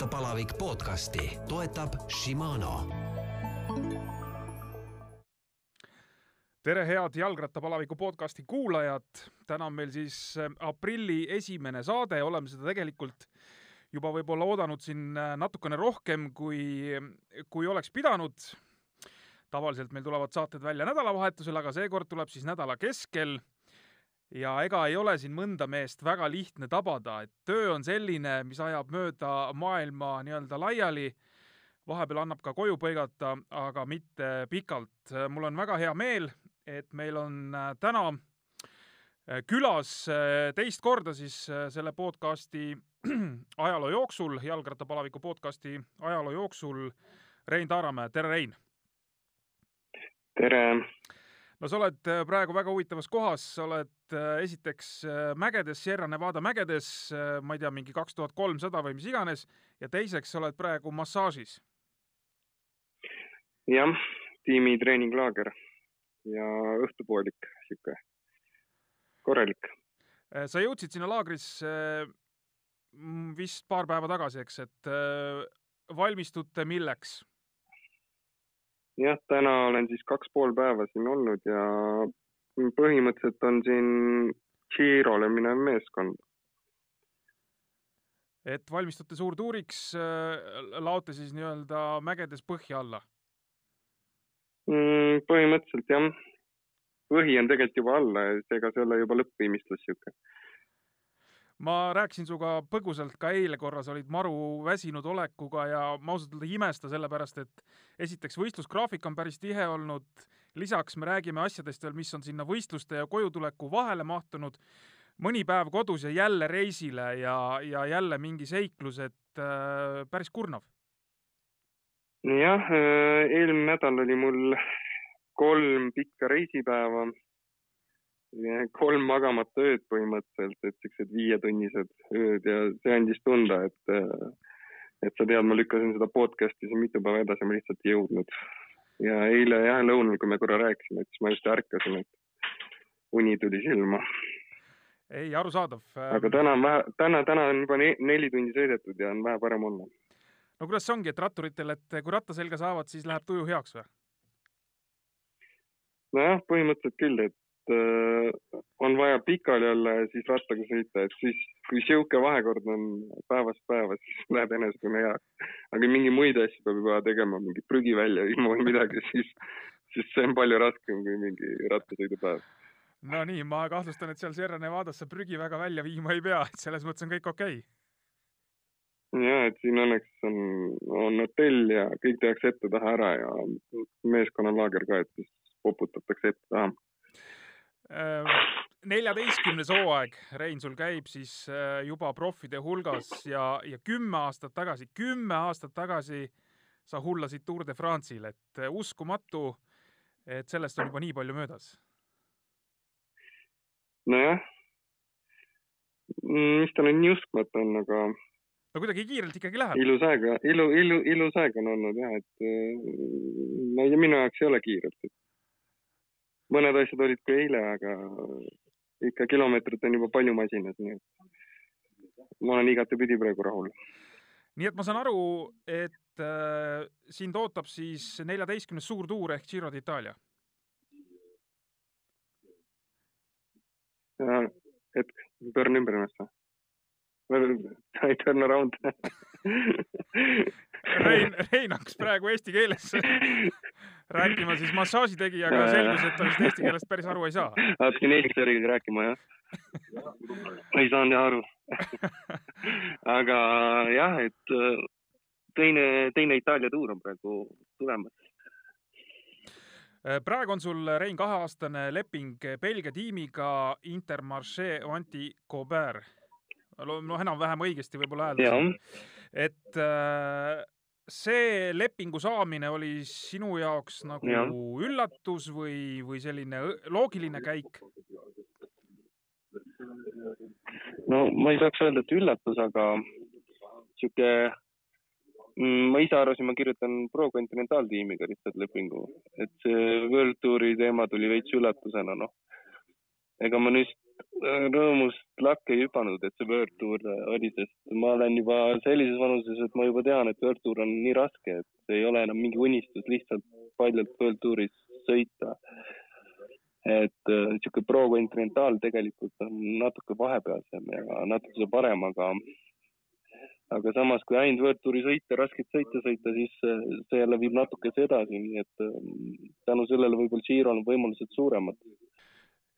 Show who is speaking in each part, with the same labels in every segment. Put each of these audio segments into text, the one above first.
Speaker 1: jalgrattapalavik podcasti toetab Shimano.
Speaker 2: tere, head jalgrattapalaviku podcasti kuulajad. täna on meil siis äh, aprilli esimene saade, oleme seda tegelikult juba võib-olla oodanud siin äh, natukene rohkem, kui, kui oleks pidanud. tavaliselt meil tulevad saated välja nädalavahetusel, aga seekord tuleb siis nädala keskel ja ega ei ole siin mõnda meest väga lihtne tabada, et töö on selline, mis ajab mööda maailma nii-öelda laiali, vahepeal annab ka koju põigata, aga mitte pikalt. mul on väga hea meel, et meil on äh, täna äh, külas äh, teist korda siis selle podcasti ajaloo jooksul, jalgrattapalaviku podcasti ajaloo jooksul Rein Taaramäe, tere Rein!
Speaker 3: tere!
Speaker 2: No sa oled äh, praegu väga huvitavas kohas, sa oled äh, esiteks äh, mägedes, Sierra Nevada mägedes, ma ei tea, mingi kaks tuhat kolmsada või mis iganes, ja teiseks sa oled praegu massaažis.
Speaker 3: jah, tiimi treeninglaager ja õhtupoolik, sihuke korralik.
Speaker 2: sa jõudsid sinna laagrisse vist paar päeva tagasi, eks, et valmistute milleks?
Speaker 3: Jah, täna olen siis kaks pool päeva siin olnud ja põhimõtteliselt on siin Girole minev meeskond.
Speaker 2: et valmistute suurtuuriks, äh, laote siis nii-öelda mägedes põhja alla
Speaker 3: mm,? põhimõtteliselt jah. põhi on tegelikult juba alla ja seega see olla juba lõppviimistlus sihuke
Speaker 2: ma rääkisin sinuga põgusalt ka eile korra, sa olid maru väsinud olekuga ja ma ausalt öelda ei imesta, sellepärast et esiteks võistlusgraafik on päris tihe olnud, lisaks me räägime asjadest veel, mis on sinna võistluste ja kojutuleku vahele mahtunud, mõni päev kodus ja jälle reisile ja, ja jälle mingi seiklus, et äh, päris kurnav.
Speaker 3: jah, äh, eelmine nädal oli mul kolm pikka reisipäeva kolm magamata ööd põhimõtteliselt, et siuksed viietunnised ööd ja see andis tunda, et, et sa tead, ma lükkasin seda podcast'i siin mitu päeva edasi, ma lihtsalt ei jõudnud. ja eile jah, lõunal, kui me korra rääkisime, et siis ma just ärkasin, et uni tuli silma.
Speaker 2: ei, arusaadav.
Speaker 3: aga täna on vähe, täna, täna on juba neli tundi sõidetud ja on vähe parem olla.
Speaker 2: no kuidas see ongi, et ratturitel, et kui ratta selga saavad, siis läheb tuju heaks või?
Speaker 3: nojah, põhimõtteliselt küll, et äh, on vaja pikali olla ja siis rattaga sõita, et siis kui sihuke vahekord on päevast päeva, siis läheb enesetunne heaks. aga mingi muid asju peab juba tegema, mingi prügi välja viima või midagi, siis, siis see on palju raskem kui mingi rattasõidupäev.
Speaker 2: no nii, ma kahtlustan, et seal Sierra Nevadas sa prügi väga välja viima ei pea, et selles mõttes on kõik okei okay
Speaker 3: ja, et siin õnneks on, on hotell ja kõik tehakse ette-taha ära ja meeskonnalaager ka, et siis poputatakse ette-taha
Speaker 2: neljateistkümnes hooaeg, Rein, sul käib siis äh, juba proffide hulgas ja, ja kümme aastat tagasi, kümme aastat tagasi sa hullasid Tour de France'il, et äh, uskumatu, et sellest on juba nii palju möödas.
Speaker 3: nojah, mis ta nüüd nii uskmatu on, aga
Speaker 2: no kuidagi kiirelt ikkagi läheb.
Speaker 3: ilus aeg, ilu, ilu, ilus aeg on olnud jah, et äh, ma ei tea, minu jaoks ei ole kiirelt, et mõned asjad olid ka eile, aga ikka kilomeetrit on juba palju masinas, nii et ma olen igatepidi praegu rahul.
Speaker 2: nii et ma saan aru, et äh, sind ootab siis neljateistkümnes suurtuur ehk Giro d'Itaalia?
Speaker 3: hetk, pööran ümber ennast või? I turn around
Speaker 2: Rein, Rein hakkas praegu eesti keeles rääkima siis massaažitegijaga, selgus, et ta vist eesti keelest päris aru ei saa.
Speaker 3: hakkasin eesti keeles rääkima, jah. ei saanud jah aru aga jah, et äh, teine, teine Itaalia tuur on praegu tulemas.
Speaker 2: Äh, praegu on sul, Rein, kaheaastane leping Belgia tiimiga Intermarché Anti Cobert. Noh, enam-vähem õigesti võib-olla hääldasin. et äh, see lepingu saamine oli sinu jaoks nagu ja. üllatus või, või selline loogiline käik?
Speaker 3: no ma ei saaks öelda, et üllatus, aga sihuke, mm, ma ise arvasin, ma kirjutan Pro Continental tiimiga lihtsalt lepingu, et see World Touri teema tuli veits üllatusena, noh. ega ma nüüd
Speaker 4: rõõmust lakke ei hüpanud, et see World Tour oli, sest ma olen juba sellises vanuses, et ma juba tean, et World Tour on nii raske, et see ei ole enam mingi unistus lihtsalt paljalt World Touris sõita. et niisugune Pro Continental tegelikult on natuke vahepealsem ja natuke parem, aga aga samas, kui ainult World Touri sõita, raskeid sõite sõita, siis see jälle viib natukese edasi, nii et tänu sellele võib-olla Giro'l on võimalused suuremad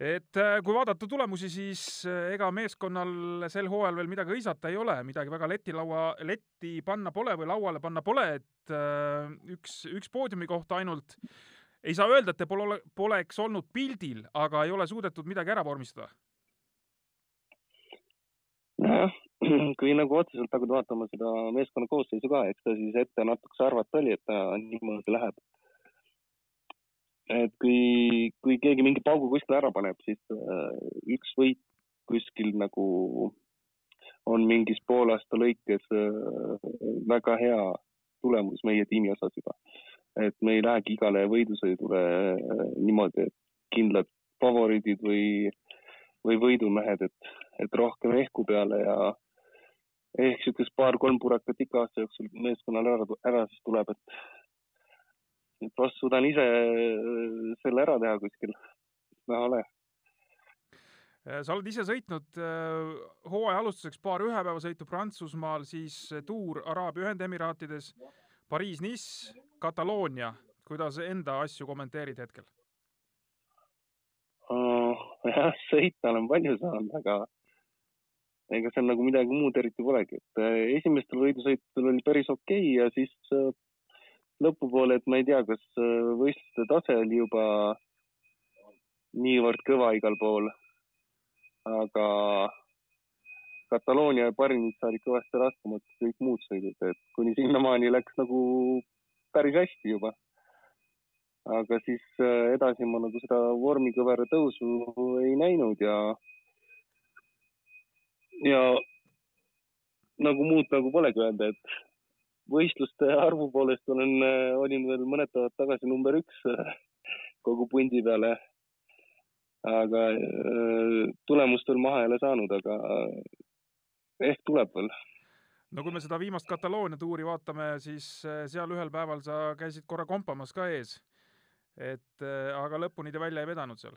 Speaker 2: et äh, kui vaadata tulemusi, siis äh, ega meeskonnal sel hooajal veel midagi hõisata ei ole, midagi väga leti laua, letti panna pole või lauale panna pole, et äh, üks, üks poodiumi kohta ainult. ei saa öelda, et te pole, poleks olnud pildil, aga ei ole suudetud midagi ära vormistada.
Speaker 4: nojah, kui nagu otseselt hakata vaatama seda meeskonna koosseisu ka, eks ta siis ette natukese arvata oli, et ta niimoodi läheb et kui, kui keegi mingi paugu kuskile ära paneb, siis äh, üks võit kuskil nagu on mingis poolaasta lõikes äh, väga hea tulemus meie tiimi osas juba. et me ei lähegi igale võidusõidule äh, niimoodi, et kindlad favoriidid või, või võidumehed, et, et rohkem ehku peale ja ehk niisugust paar-kolm purakat iga aasta jooksul meeskonnal ära, ära siis tuleb, et et vast suudan ise äh, selle ära teha kuskil, näha ole.
Speaker 2: Äh, sa oled ise sõitnud äh, hooaja alustuseks paar ühepäevasõitu Prantsusmaal, siis tuur Araabia Ühendemiraatides, Pariis-Nice, Kataloonia. kuidas enda asju kommenteerid hetkel
Speaker 4: uh,? jah, sõita olen palju saanud, aga ega seal nagu midagi muud eriti polegi, et esimestel võidusõitudel oli päris okei okay ja siis lõpupoole, et ma ei tea, kas äh, võistluste tase oli juba niivõrd kõva igal pool. aga Kataloonia ja Parinitsa olid kõvasti raskemad kui kõik muud sõidud, et kuni sinnamaani läks nagu päris hästi juba. aga siis äh, edasi ma nagu seda vormikõvera tõusu ei näinud ja, ja nagu muud nagu polegi öelda, et võistluste arvu poolest olen, olin veel mõned päevad tagasi number üks kogu pundi peale. aga äh, tulemust veel maha ei ole saanud, aga ehk tuleb veel.
Speaker 2: no kui me seda viimast Kataloonia tuuri vaatame, siis äh, seal ühel päeval sa käisid korra kompamas ka ees. et äh, aga lõpuni te välja ei vedanud seal?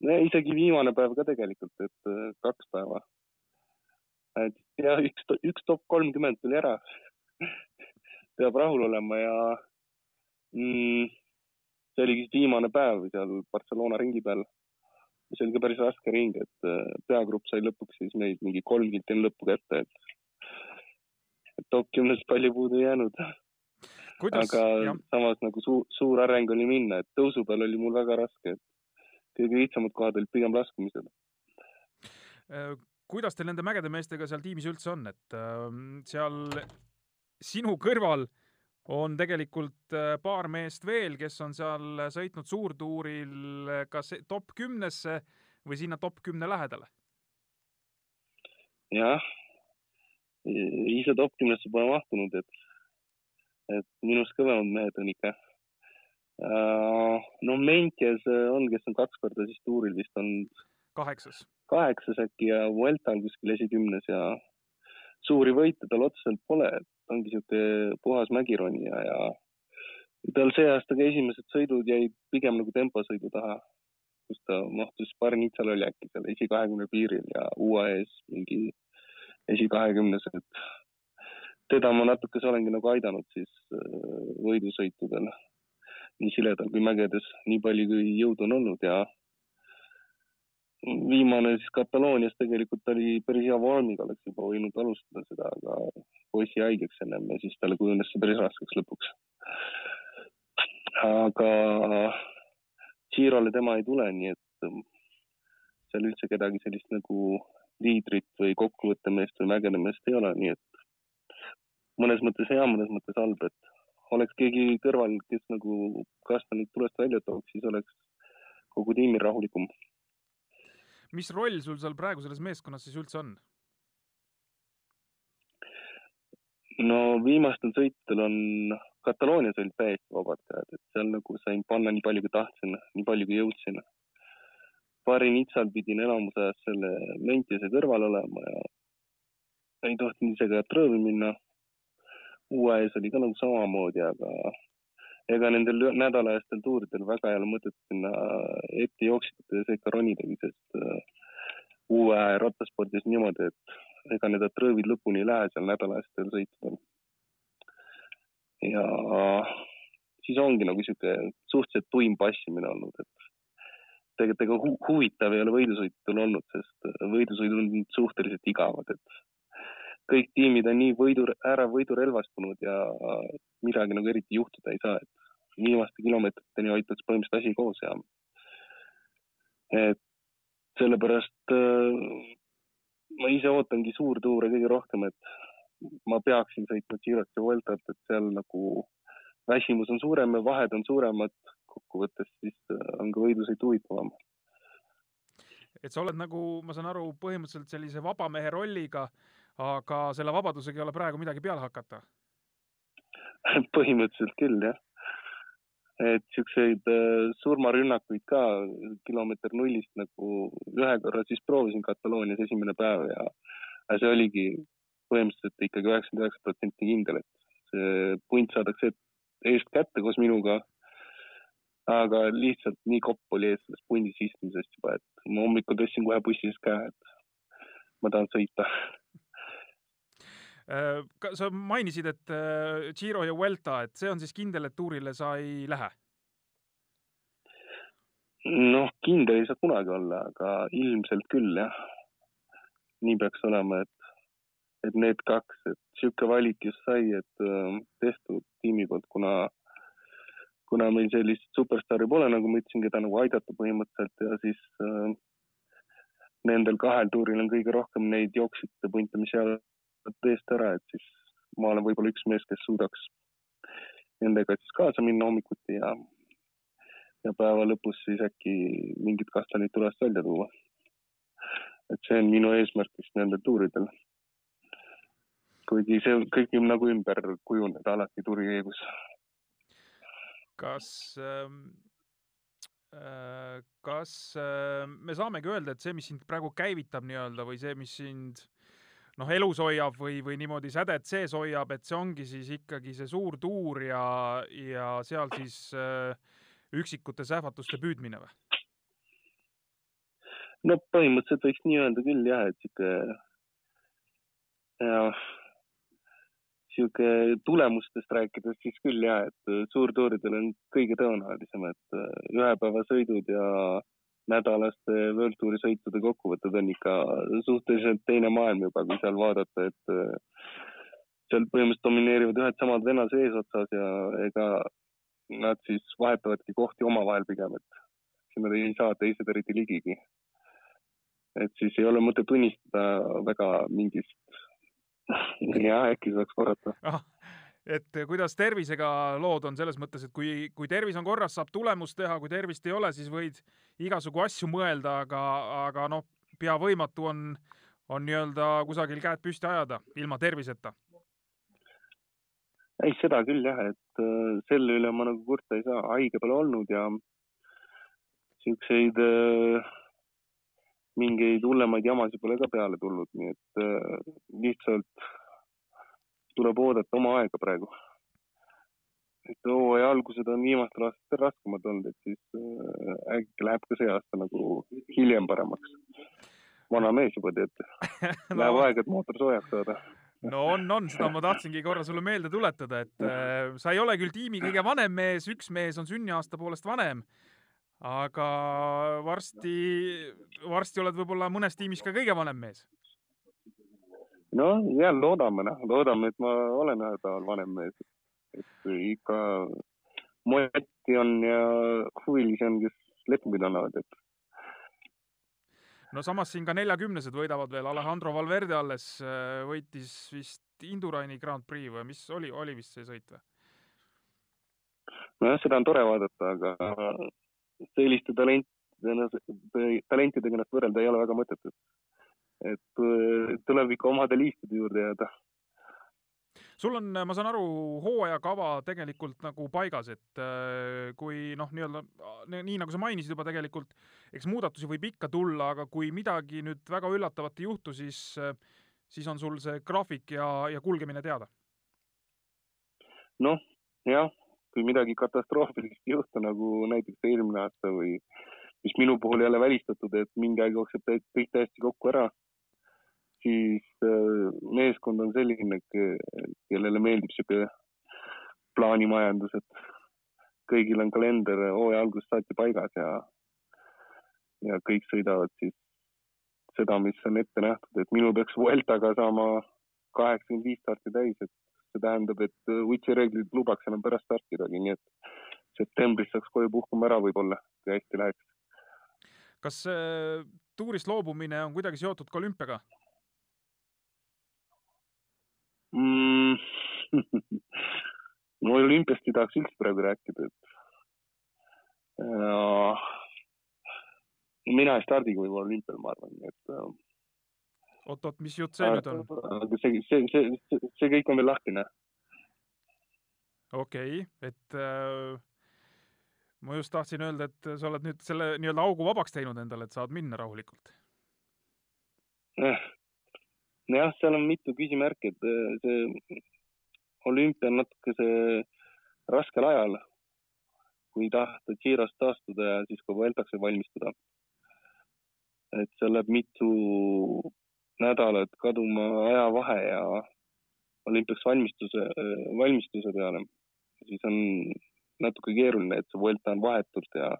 Speaker 4: isegi viimane päev ka tegelikult, et kaks päeva et ja üks, üks top kolmkümmend tuli ära peab rahul olema ja mm, see oligi viimane päev seal Barcelona ringi peal. see oli ka päris raske ring, et äh, peagrupp sai lõpuks siis meid mingi kolm kilti enne lõppu kätte, et, top kümnest palju puudu ei jäänud. aga jah. samas nagu suur, suur areng oli minna, et tõusu peal oli mul väga raske, et kõige lihtsamad kohad olid pigem laskumisel
Speaker 2: äh, kuidas teil nende mägede meestega seal tiimis üldse on, et äh, seal sinu kõrval on tegelikult äh, paar meest veel, kes on seal sõitnud suurtuuril kas top kümnesse või sinna top kümne lähedale?
Speaker 4: jah, ise top kümnesse pole mahtunud, et, et minust kõvemad mehed on ikka uh,. no Mentjes on, kes on kaks korda siis tuuril vist olnud.
Speaker 2: kaheksas
Speaker 4: kaheksas äkki ja Vuelta on kuskil esikümnes ja suuri võite tal otseselt pole, et ongi niisugune puhas mägironija ja tal see aasta ka esimesed sõidud jäid pigem nagu temposõidu taha, kus ta mahtus Barnitsal oli äkki seal esikahekümne piiril ja UAE-s mingi esikahekümnes, et teda ma natukese olengi nagu aidanud siis äh, võidusõitudel nii siledal kui mägedes, nii palju kui jõudu on olnud ja viimane siis Kataloonias tegelikult oli päris hea vormiga, oleks juba võinud alustada seda, aga poiss jäi haigeks ennem ja siis talle kujunes see päris raskeks lõpuks. aga Girole tema ei tule, nii et ähm, seal üldse kedagi sellist nagu liidrit või kokkuvõttemeest või mägedemeest ei ole, nii et mõnes mõttes hea, mõnes mõttes halb, et oleks keegi kõrval, kes nagu kastanid tulest välja tooks, siis oleks kogu tiimil rahulikum
Speaker 2: mis roll sul seal praegu selles meeskonnas siis üldse on?
Speaker 4: no viimastel sõitudel on Kataloonias olid täiesti vabad käed, et seal nagu sain panna nii palju, kui tahtsin, nii palju, kui jõudsin. Parinitsal pidin enamus ajast selle Mentise kõrval olema ja ei tohtinud ise ka rõõmi minna. uue ees oli ka nagu samamoodi, aga ega nendel nädalajastel tuuridel väga ei ole mõtet sinna ette jooksjate sekka ronidagi, sest äh, uue rattaspordis niimoodi, et ega need rõõvid lõpuni ei lähe seal nädalajastel sõitudel. ja siis ongi nagu sihuke suhteliselt tuim passimine olnud, et tegelikult ega hu huvitav ei ole võidusõitudel olnud, sest võidusõidud on suhteliselt igavad, et kõik tiimid on nii võidu, ära võidurelvastunud ja midagi nagu eriti juhtuda ei saa, et viimaste kilomeetriteni hoitakse põhimõtteliselt asi koos ja et sellepärast äh, ma ise ootangi suurtuure kõige rohkem, et ma peaksin sõitma Girot ja Vueltat, et seal nagu väsimus on suurem ja vahed on suuremad, kokkuvõttes siis äh, on ka võidusõit huvitavam.
Speaker 2: et sa oled nagu, ma saan aru, põhimõtteliselt sellise vabamehe rolliga aga selle vabadusega ei ole praegu midagi peale hakata
Speaker 4: põhimõtteliselt küll, jah. Et siukseid äh, surmarünnakuid ka kilomeeter nullist nagu ühe korra siis proovisin Kataloonias esimene päev ja see oligi põhimõtteliselt ikkagi üheksakümmend üheksa protsenti kindel, et see punt saadakse eest kätte koos minuga. aga lihtsalt nii kopp oli ees sellest pundis istumisest juba, et ma hommikul tõstsin kohe bussi ees käe, et ma tahan sõita
Speaker 2: sa mainisid, et äh, Giro ja Vuelta, et see on siis kindel, et tuurile sa ei lähe?
Speaker 4: noh, kindel ei saa kunagi olla, aga ilmselt küll jah. nii peaks olema, et, et need kaks, et sihuke valik just sai, et äh, tehtud tiimi poolt, kuna, kuna meil sellist superstaari pole, nagu ma ütlesin, keda nagu aidata põhimõtteliselt ja siis äh, nendel kahel tuuril on kõige rohkem neid jooksjate punte, mis jäävad eest ära, et siis ma olen võib-olla üks mees, kes suudaks nendega siis kaasa minna hommikuti ja, ja päeva lõpus siis äkki mingid kastanid tulest välja tuua. et see on minu eesmärk vist nendel tuuridel. kuigi see kõik nagu ümber kujuneda alati tuuri käigus.
Speaker 2: kas ähm äh, kas äh, me saamegi öelda, et see, mis sind praegu käivitab nii-öelda või see, mis sind noh, elus hoiab või, või niimoodi sädet sees hoiab, et see ongi siis ikkagi see suur tuur ja, ja seal siis äh, üksikute sähvatuste püüdmine või?
Speaker 4: no põhimõtteliselt võiks nii öelda küll jah, et sihuke, jah, sihuke tulemustest rääkides siis küll jah, et suurtuuridel on kõige tõenäolisem, et äh, ühepäevasõidud ja nädalaste World Touri sõitude kokkuvõtted on ikka suhteliselt teine maailm juba, kui seal vaadata, et äh, seal põhimõtteliselt domineerivad ühed samad vennad eesotsas ja ega nad siis vahetavadki kohti omavahel pigem, et sinna ei saa teised eriti ligigi. et siis ei ole mõtet unistada väga mingist, jah, äkki saaks korrata
Speaker 2: ah et kuidas tervisega lood on selles mõttes, et kui, kui tervis on korras, saab tulemust teha, kui tervist ei ole, siis võid igasugu asju mõelda, aga, aga noh, pea võimatu on, on nii-öelda kusagil käed püsti ajada ilma terviseta.
Speaker 4: ei, seda küll jah, et äh, selle üle ma nagu kurta ei saa, haige pole olnud ja siukseid äh, mingeid hullemaid jamasid pole ka peale tulnud, nii et äh, lihtsalt tuleb oodata oma aega praegu. et hooaja algused on viimastel aastatel raskemad olnud, et siis äh, äkki läheb ka see aasta nagu hiljem paremaks. vana mees juba no. läheb aega, et mootor soojaks saada
Speaker 2: no on, on, seda ma tahtsingi korra sulle meelde tuletada, et äh, sa ei ole küll tiimi kõige vanem mees, üks mees on sünniaasta poolest vanem, aga varsti, varsti oled võib-olla mõnes tiimis ka kõige vanem mees
Speaker 4: no jah, loodame, noh, loodame, et ma olen ühel päeval vanem mees. et ikka motti on ja huvilisi on, kes lepinguid annavad, et.
Speaker 2: no samas siin ka neljakümnesed võidavad veel, Alejandro Valverde alles äh, võitis vist Induraini Grand Prix või mis oli, oli vist see sõit või?
Speaker 4: nojah, seda on tore vaadata, aga selliste talentidega, talentidega ennast võrrelda ei ole väga mõtet, et et tuleb ikka omade liistude juurde jääda.
Speaker 2: sul on, ma saan aru, hooajakava tegelikult nagu paigas, et äh, kui noh, nii-öelda nii nagu sa mainisid juba tegelikult, eks muudatusi võib ikka tulla, aga kui midagi nüüd väga üllatavat ei juhtu, siis, siis on sul see graafik ja, ja kulgemine teada?
Speaker 4: noh, jah, kui midagi katastroofilist ei juhtu, nagu näiteks eelmine aasta või mis minu puhul ei ole välistatud, et mingi aeg jookseb kõik täiesti kokku ära siis äh, meeskond on selline, kellele meeldib sihuke plaanimajandus, et kõigil on kalender hooaja algusest saati paigas ja, ja kõik sõidavad siis seda, mis on ette nähtud, et minul peaks Vueltaga saama kaheksakümmend viis starti täis, et see tähendab, et Witsi reeglid lubaks enam pärast startidagi, nii et septembris saaks koju puhkama ära võib-olla, kui hästi läheks.
Speaker 2: kas äh, tuurist loobumine on kuidagi seotud ka olümpiaga?
Speaker 4: Mm,? no olümpiast ei tahaks üldse praegu rääkida, et äh, mina ei stardiga võib-olla olümpial, ma arvan, et äh,.
Speaker 2: oot-oot, mis jutt see nüüd on?
Speaker 4: see, see, see, see, see kõik on veel lahtine.
Speaker 2: okei okay,, et äh, ma just tahtsin öelda, et sa oled nüüd selle nii-öelda augu vabaks teinud endale, et saad minna rahulikult
Speaker 4: eh jah, seal on mitu küsimärki, et äh, see olümpia on natuke see raskel ajal, kui tahta Girost taastuda ja siis ka Vueltaks valmistuda. et seal läheb mitu nädalat kaduma ajavahe ja olümpiaks valmistuse, valmistuse peale, siis on natuke keeruline, et see Vuelta on vahetult ja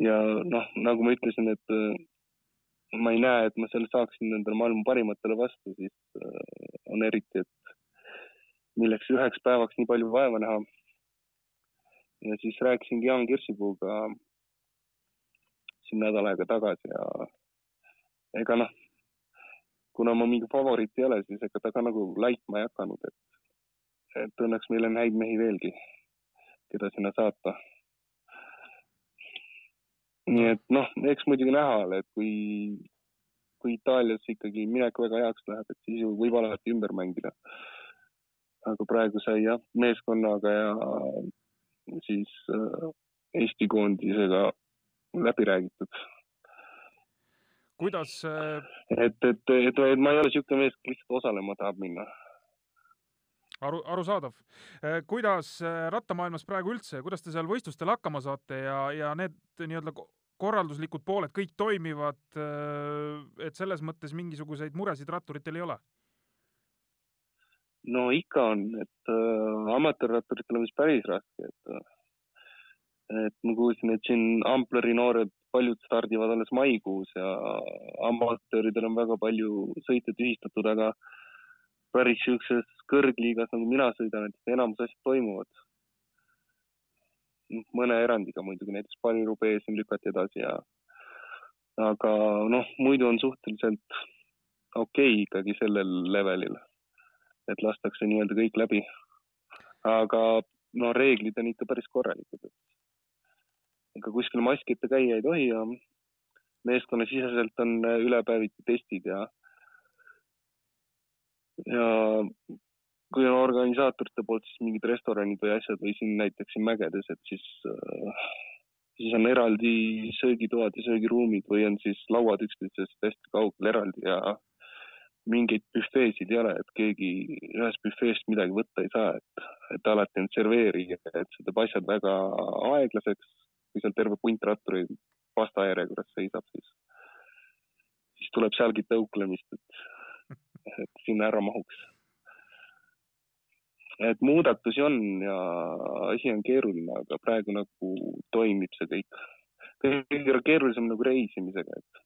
Speaker 4: ja noh, nagu ma ütlesin, et ma ei näe, et ma seal saaksin nendele maailma parimatele vastu, siis äh, on eriti, et milleks üheks päevaks nii palju vaeva näha. ja siis rääkisingi Jaan Kirsipuuga siin nädal aega tagasi ja ega noh, kuna ma mingi favoriit ei ole, siis ega ta ka nagu laitma ei hakanud, et, et õnneks meil on häid mehi veelgi, keda sinna saata nii et noh, eks muidugi näha ole, et kui, kui Itaalias ikkagi minek väga heaks läheb, et siis ju võib alati ümber mängida. aga praegu sai jah, meeskonnaga ja siis äh, Eesti koondisega läbi räägitud.
Speaker 2: kuidas äh...?
Speaker 4: et, et, et, et ma ei ole niisugune mees, kes lihtsalt osalema tahab minna
Speaker 2: aru, arusaadav. Äh, kuidas rattamaailmas praegu üldse, kuidas te seal võistlustel hakkama saate ja, ja need nii-öelda korralduslikud pooled kõik toimivad, äh, et selles mõttes mingisuguseid muresid ratturitel ei ole?
Speaker 4: no ikka on, et äh, amatöörratturitel on vist päris raske, et äh, et ma kuulsin, et siin Ampleri noored paljud stardivad alles maikuus ja amatööridel on väga palju sõite tühistatud, aga päris siukses kõrgliigas nagu mina sõidan, et enamus asjad toimuvad mõne erandiga muidugi, näiteks Paris-Roubaix siin lükati edasi ja aga noh, muidu on suhteliselt okei okay ikkagi sellel levelil, et lastakse nii-öelda kõik läbi. aga no reeglid on ikka päris korralikud, et ega kuskil maskita käia ei tohi ja meeskonnasiseselt on ülepäeviti testid ja ja kui on organisaatorite poolt siis mingid restoranid või asjad või siin näiteks siin mägedes, et siis äh, siis on eraldi söögitoad ja söögiruumid või on siis lauad üksteisest hästi kaugel eraldi ja mingeid büfeesid ei ole, et keegi ühest büfeest midagi võtta ei saa, et, et alati on serveerija, et see teeb asjad väga aeglaseks, kui seal terve punt rattureid pasta järjekorras seisab, siis, siis tuleb sealgi tõuklemist, et, et sinna ära mahuks et muudatusi on ja asi on keeruline, aga praegu nagu toimib see kõik. kõige keerulisem nagu reisimisega, et,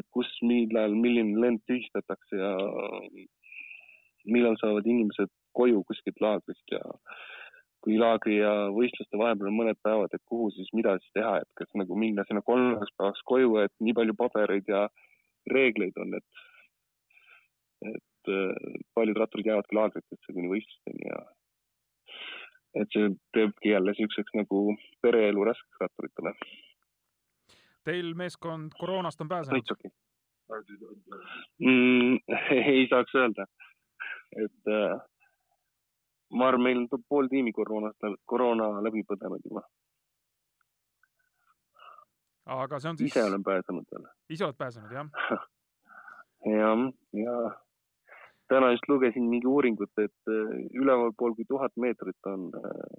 Speaker 4: et kus, millal, milline lend tühistatakse ja millal saavad inimesed koju kuskilt laagrist ja kui laagri ja võistluste vahepeal on mõned päevad, et kuhu siis, mida siis teha, et kas nagu minna sinna kolmeks päevaks koju, et nii palju pabereid ja reegleid on, et, et et äh, paljud ratturid jäävadki laagritesse kuni võistlusteni ja et see teebki jälle niisuguseks nagu pereelu raskeks ratturitele.
Speaker 2: Teil meeskond koroonast on pääsenud?
Speaker 4: mm,? ei saaks öelda. et äh, ma arvan, meil on pool tiimi koroonast, koroona läbi põdenud juba.
Speaker 2: aga see on siis
Speaker 4: ise olen pääsenud veel.
Speaker 2: ise oled pääsenud, jah?
Speaker 4: jah, ja täna just lugesin mingi uuringut, et äh, ülevalpool kui tuhat meetrit on, äh,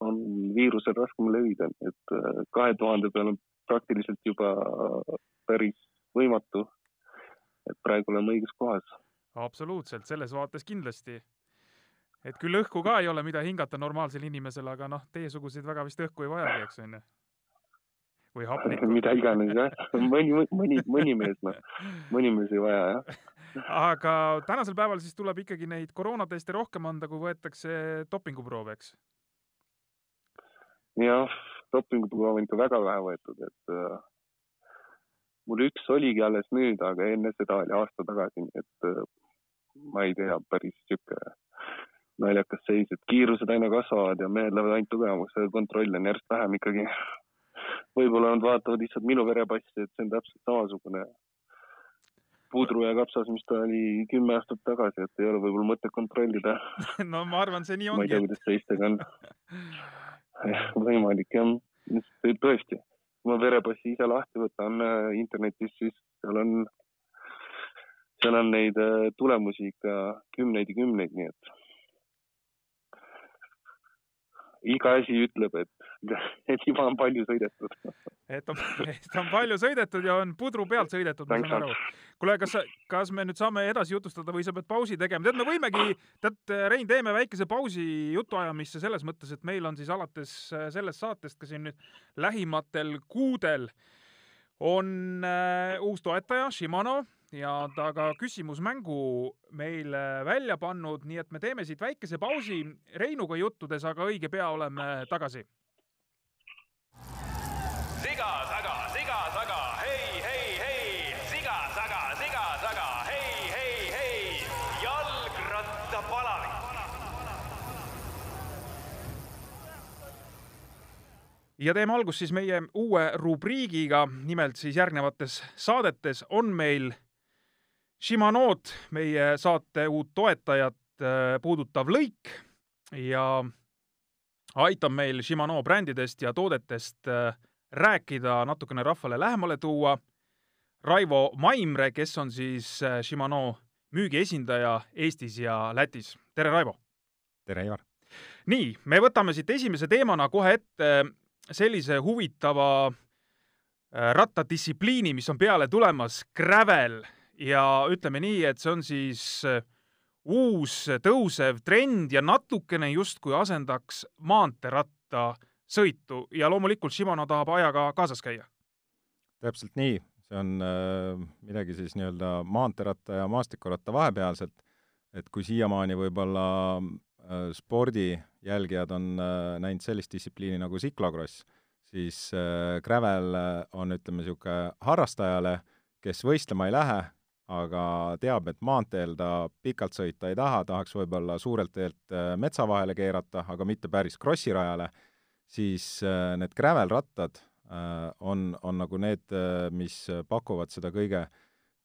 Speaker 4: on viirusel raskem levida, et äh, kahe tuhande peal on praktiliselt juba päris võimatu. et praegu oleme õiges kohas.
Speaker 2: absoluutselt, selles vaates kindlasti. et küll õhku ka ei ole, mida hingata normaalsel inimesel, aga noh, teiesuguseid väga vist õhku ei vajagi, eks onju või hapnikku.
Speaker 4: mida iganes jah, mõni, mõni, mõni mees noh, mõni mees ei vaja jah.
Speaker 2: aga tänasel päeval siis tuleb ikkagi neid koroonateste rohkem anda, kui võetakse dopinguproove, eks?
Speaker 4: jah, dopinguproove on ikka väga vähe võetud, et äh, mul üks oligi alles nüüd, aga enne seda oli aasta tagasi, et äh, ma ei tea, päris sihuke naljakas seis, et kiirused aina kasvavad ja mehed lähevad ainult tugevamaks, kontrolle on järjest vähem ikkagi võib-olla nad vaatavad lihtsalt minu verepassi, et see on täpselt samasugune pudru ja kapsas, mis ta oli kümme aastat tagasi, et ei ole võib-olla mõtet kontrollida
Speaker 2: no ma arvan, see nii ongi.
Speaker 4: ma ei tea, kuidas teistega on. võimalik jah, tõesti, kui ma verepassi ise lahti võtan äh, internetis, siis seal on, seal on neid äh, tulemusi ikka kümneid ja kümneid, nii et iga asi ütleb, et, et juba on palju sõidetud.
Speaker 2: et on, et on palju sõidetud ja on pudru pealt sõidetud, ma saan aru. kuule, kas, kas me nüüd saame edasi jutustada või sa pead pausi tegema? tead, me võimegi, tead, Rein, teeme väikese pausi jutuajamisse selles mõttes, et meil on siis alates sellest saatest ka siin nüüd lähimatel kuudel on äh, uus toetaja, Shimano ja ta ka küsimusmängu meile välja pannud, nii et me teeme siit väikese pausi Reinuga juttudes, aga õige pea oleme tagasi.
Speaker 5: Siga taga, siga taga, hei, hei, hei, siga taga, siga taga, hei, hei, hei, jalgrattapalavik.
Speaker 2: ja teeme algust siis meie uue rubriigiga, nimelt siis järgnevates saadetes on meil Shimanot, meie saate uut toetajat äh, puudutav lõik. Ja aitab meil Shimano brändidest ja toodetest äh, rääkida, natukene rahvale lähemale tuua. Raivo Maimre, kes on siis äh, Shimano müügiesindaja Eestis ja Lätis. tere, Raivo!
Speaker 6: tere, Ivar!
Speaker 2: nii, me võtame siit esimese teemana kohe ette sellise huvitava rattadistsipliini, mis on peale tulemas, gravel ja ütleme nii, et see on siis äh, uus tõusev trend ja natukene justkui asendaks maanteeratta sõitu. Ja loomulikult Shimano tahab ajaga kaasas käia.
Speaker 6: täpselt nii, see on äh, midagi siis nii-öelda maanteeratta ja maastikuratta vahepealset, et kui siiamaani võib-olla äh, spordijälgijad on äh, näinud sellist distsipliini nagu siklokross, siis äh, gravel on, ütleme, niisugune harrastajale, kes võistlema ei lähe, aga teab, et maanteel ta pikalt sõita ei taha, tahaks võib-olla suurelt teelt äh, metsa vahele keerata, aga mitte päris krossirajale, siis äh, need gravel-rattad äh, on, on nagu need, mis pakuvad seda kõige,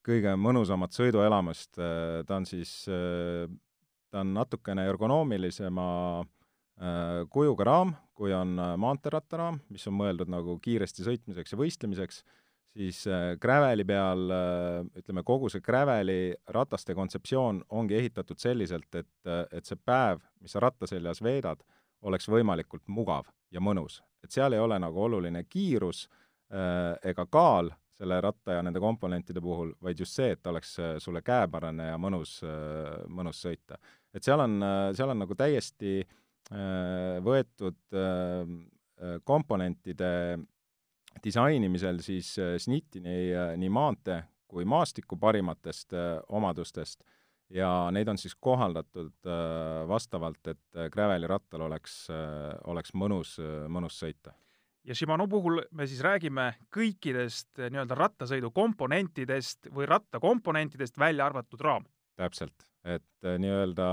Speaker 6: kõige mõnusamat sõiduelamust, ta on siis, ta on natukene ergonoomilisema kujuga raam, kui on maanteerattaraam, mis on mõeldud nagu kiiresti sõitmiseks ja võistlemiseks siis äh, Graveli peal äh, ütleme, kogu see Graveli rataste kontseptsioon ongi ehitatud selliselt, et, äh, et see päev, mis sa ratta seljas veedad, oleks võimalikult mugav ja mõnus. et seal ei ole nagu oluline kiirus ega kaal selle ratta ja nende komponentide puhul, vaid just see, et oleks sulle käepärane ja mõnus mõnus sõita. et seal on, seal on nagu täiesti võetud komponentide disainimisel siis äh, SNIT-i nii, äh, nii maantee kui maastiku parimatest äh, omadustest. Ja neid on siis kohaldatud vastavalt, et Graveli rattal oleks, oleks mõnus, mõnus sõita.
Speaker 2: Ja Shimano puhul me siis räägime kõikidest nii-öelda rattasõidu komponentidest või rattakomponentidest, välja arvatud raam.
Speaker 6: täpselt, et nii-öelda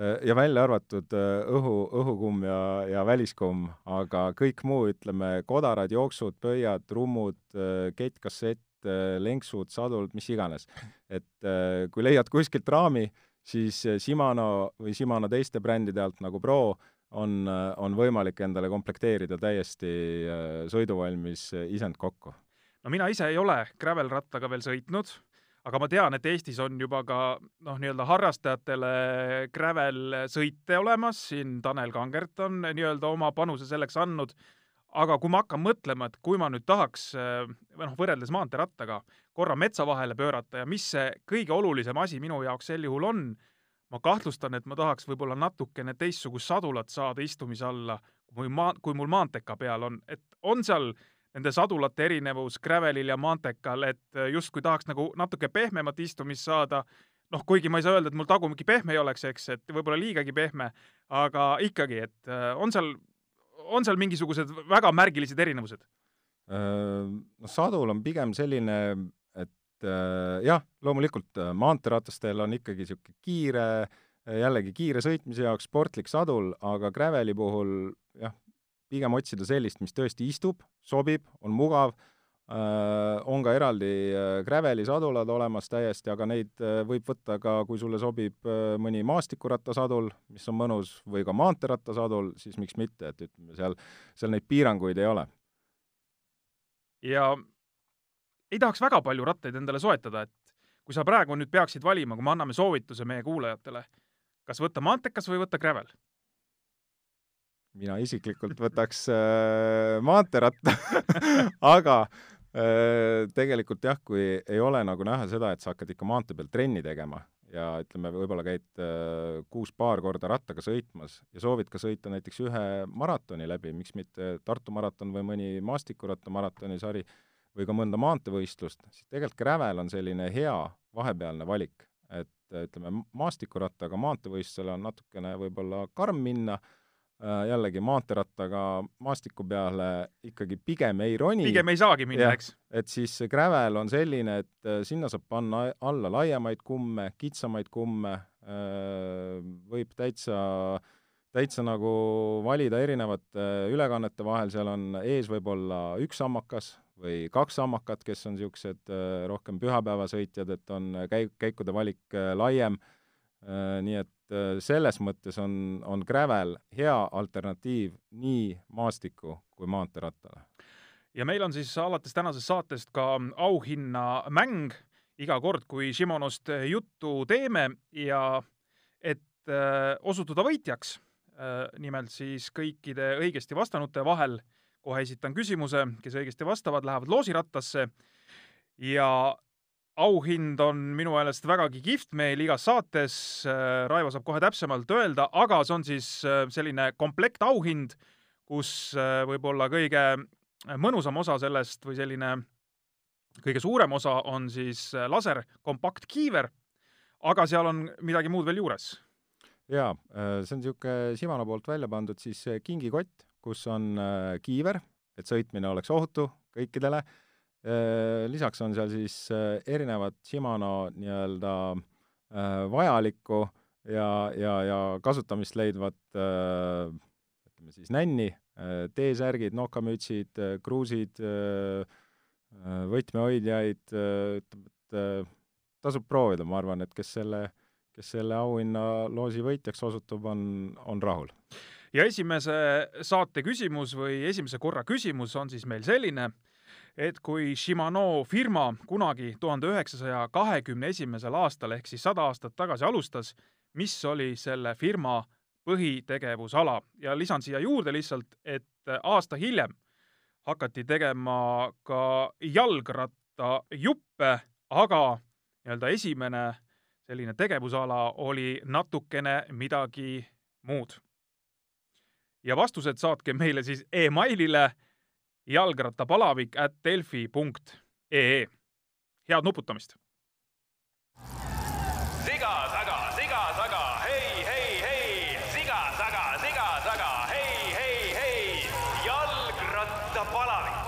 Speaker 6: ja välja arvatud äh, õhu, õhukumm ja, ja väliskumm, aga kõik muu, ütleme, kodarad, jooksud, pöiad, trummud, äh, kettkassett, lenksud, sadul, mis iganes. et kui leiad kuskilt raami, siis äh, Shimano või Shimano teiste brändide alt nagu Pro on, on võimalik endale komplekteerida täiesti sõiduvalmis isend kokku.
Speaker 2: no mina ise ei ole gravel-rattaga veel sõitnud, aga ma tean, et Eestis on juba ka noh, nii-öelda harrastajatele gravel-sõite olemas, siin Tanel Kangert on nii-öelda oma panuse selleks andnud. Aga kui ma hakkan mõtlema, et kui ma nüüd tahaks või noh, võrreldes maanteerattaga korra metsa vahele pöörata ja mis see kõige olulisem asi minu jaoks sel juhul on, ma kahtlustan, et ma tahaks võib-olla natukene teistsugust sadulat saada istumise alla, kui maa, kui mul maanteka peal on, et on seal nende sadulate erinevus Gravelil ja maantekal, et justkui tahaks nagu natuke pehmemat istumist saada, noh, kuigi ma ei saa öelda, et mul tagumiki pehme ei oleks, eks, et võib-olla liigagi pehme, aga ikkagi, et on seal on seal mingisugused väga märgilised erinevused?
Speaker 6: No sadul on pigem selline, et jah, loomulikult maanteeratastel on ikkagi niisugune kiire, jällegi kiire sõitmise jaoks sportlik sadul, aga Graveli puhul jah, pigem otsida sellist, mis tõesti istub, sobib, on mugav Äh, on ka eraldi äh, Graveli sadulad olemas täiesti, aga neid äh, võib võtta ka, kui sulle sobib mõni maastikurattasadul, mis on mõnus, või ka maanteerattasadul, siis miks mitte, et ütleme, seal, seal neid piiranguid ei ole.
Speaker 2: ja ei tahaks väga palju rattaid endale soetada, et kui sa praegu nüüd peaksid valima, kui me anname soovituse meie kuulajatele, kas võtta maantekas või võtta Gravel?
Speaker 6: Mina isiklikult võtaks äh, maanteeratta aga Äh, tegelikult jah, kui ei ole nagu näha seda, et sa hakkad ikka maantee peal trenni tegema ja ütleme, võib-olla käid äh, kuus paar korda rattaga sõitmas ja soovid ka sõita näiteks ühe maratoni läbi, miks mitte Tartu maraton või mõni maastikurattamaratoni sari või ka mõnda maanteevõistlust, siis tegelikult Gravel on selline hea vahepealne valik. et ütleme, maastikurattaga maanteevõistlusele on natukene võib-olla karm minna jällegi maanteerattaga maastiku peale ikkagi pigem ei roni.
Speaker 2: pigem ei saagi minna, eks.
Speaker 6: et siis see gravel on selline, et äh, sinna saab panna alla laiemaid kumme, kitsamaid kumme, äh, võib täitsa, täitsa nagu valida erinevate ülekannete vahel, seal on ees võib-olla üks sammakas või kaks sammakat, kes on niisugused rohkem pühapäevasõitjad, et on käik, käikude valik laiem, nii et Äh, selles mõttes on, on Gravel hea alternatiiv nii maastiku kui maanteerattale.
Speaker 2: ja meil on siis alates tänasest saatest ka auhinnamäng iga kord, kui Shimonost juttu teeme ja et äh, osutuda võitjaks äh,, nimelt siis kõikide õigesti vastanute vahel, kohe esitan küsimuse, kes õigesti vastavad, lähevad loosirattasse. Ja auhind on minu meelest vägagi kihvt meil igas saates, äh, Raivo saab kohe täpsemalt öelda, aga see on siis äh, selline komplektauhind, kus äh, võib-olla kõige mõnusam osa sellest või selline kõige suurem osa on siis laser kompaktkiiver, aga seal on midagi muud veel juures.
Speaker 6: jaa, see on niisugune Shimano poolt välja pandud siis kingikott, kus on kiiver, et sõitmine oleks ohutu kõikidele lisaks on seal siis äh, erinevad Shimano nii-öelda äh, vajalikku ja, ja, ja kasutamist leidvat ütleme siis nänni, T-särgid, nokamütsid, kruusid, võtmehoidjaid, et tasub proovida, ma arvan, et kes selle, kes selle auhinnaloosi võitjaks osutub, on, on rahul.
Speaker 2: ja esimese saate küsimus või esimese korra küsimus on siis meil selline et kui Shimano firma kunagi tuhande üheksasaja kahekümne esimesel aastal ehk siis sada aastat tagasi alustas, mis oli selle firma põhitegevusala ja lisan siia juurde lihtsalt, et aasta hiljem hakati tegema ka jalgrattajuppe, aga nii-öelda esimene selline tegevusala oli natukene midagi muud. ja vastused saatke meile siis emailile jalgrattapalavik at delfi punkt ee. head nuputamist!
Speaker 5: siga taga, siga taga, hei, hei, hei, siga taga, siga taga, hei, hei, hei, jalgrattapalavik.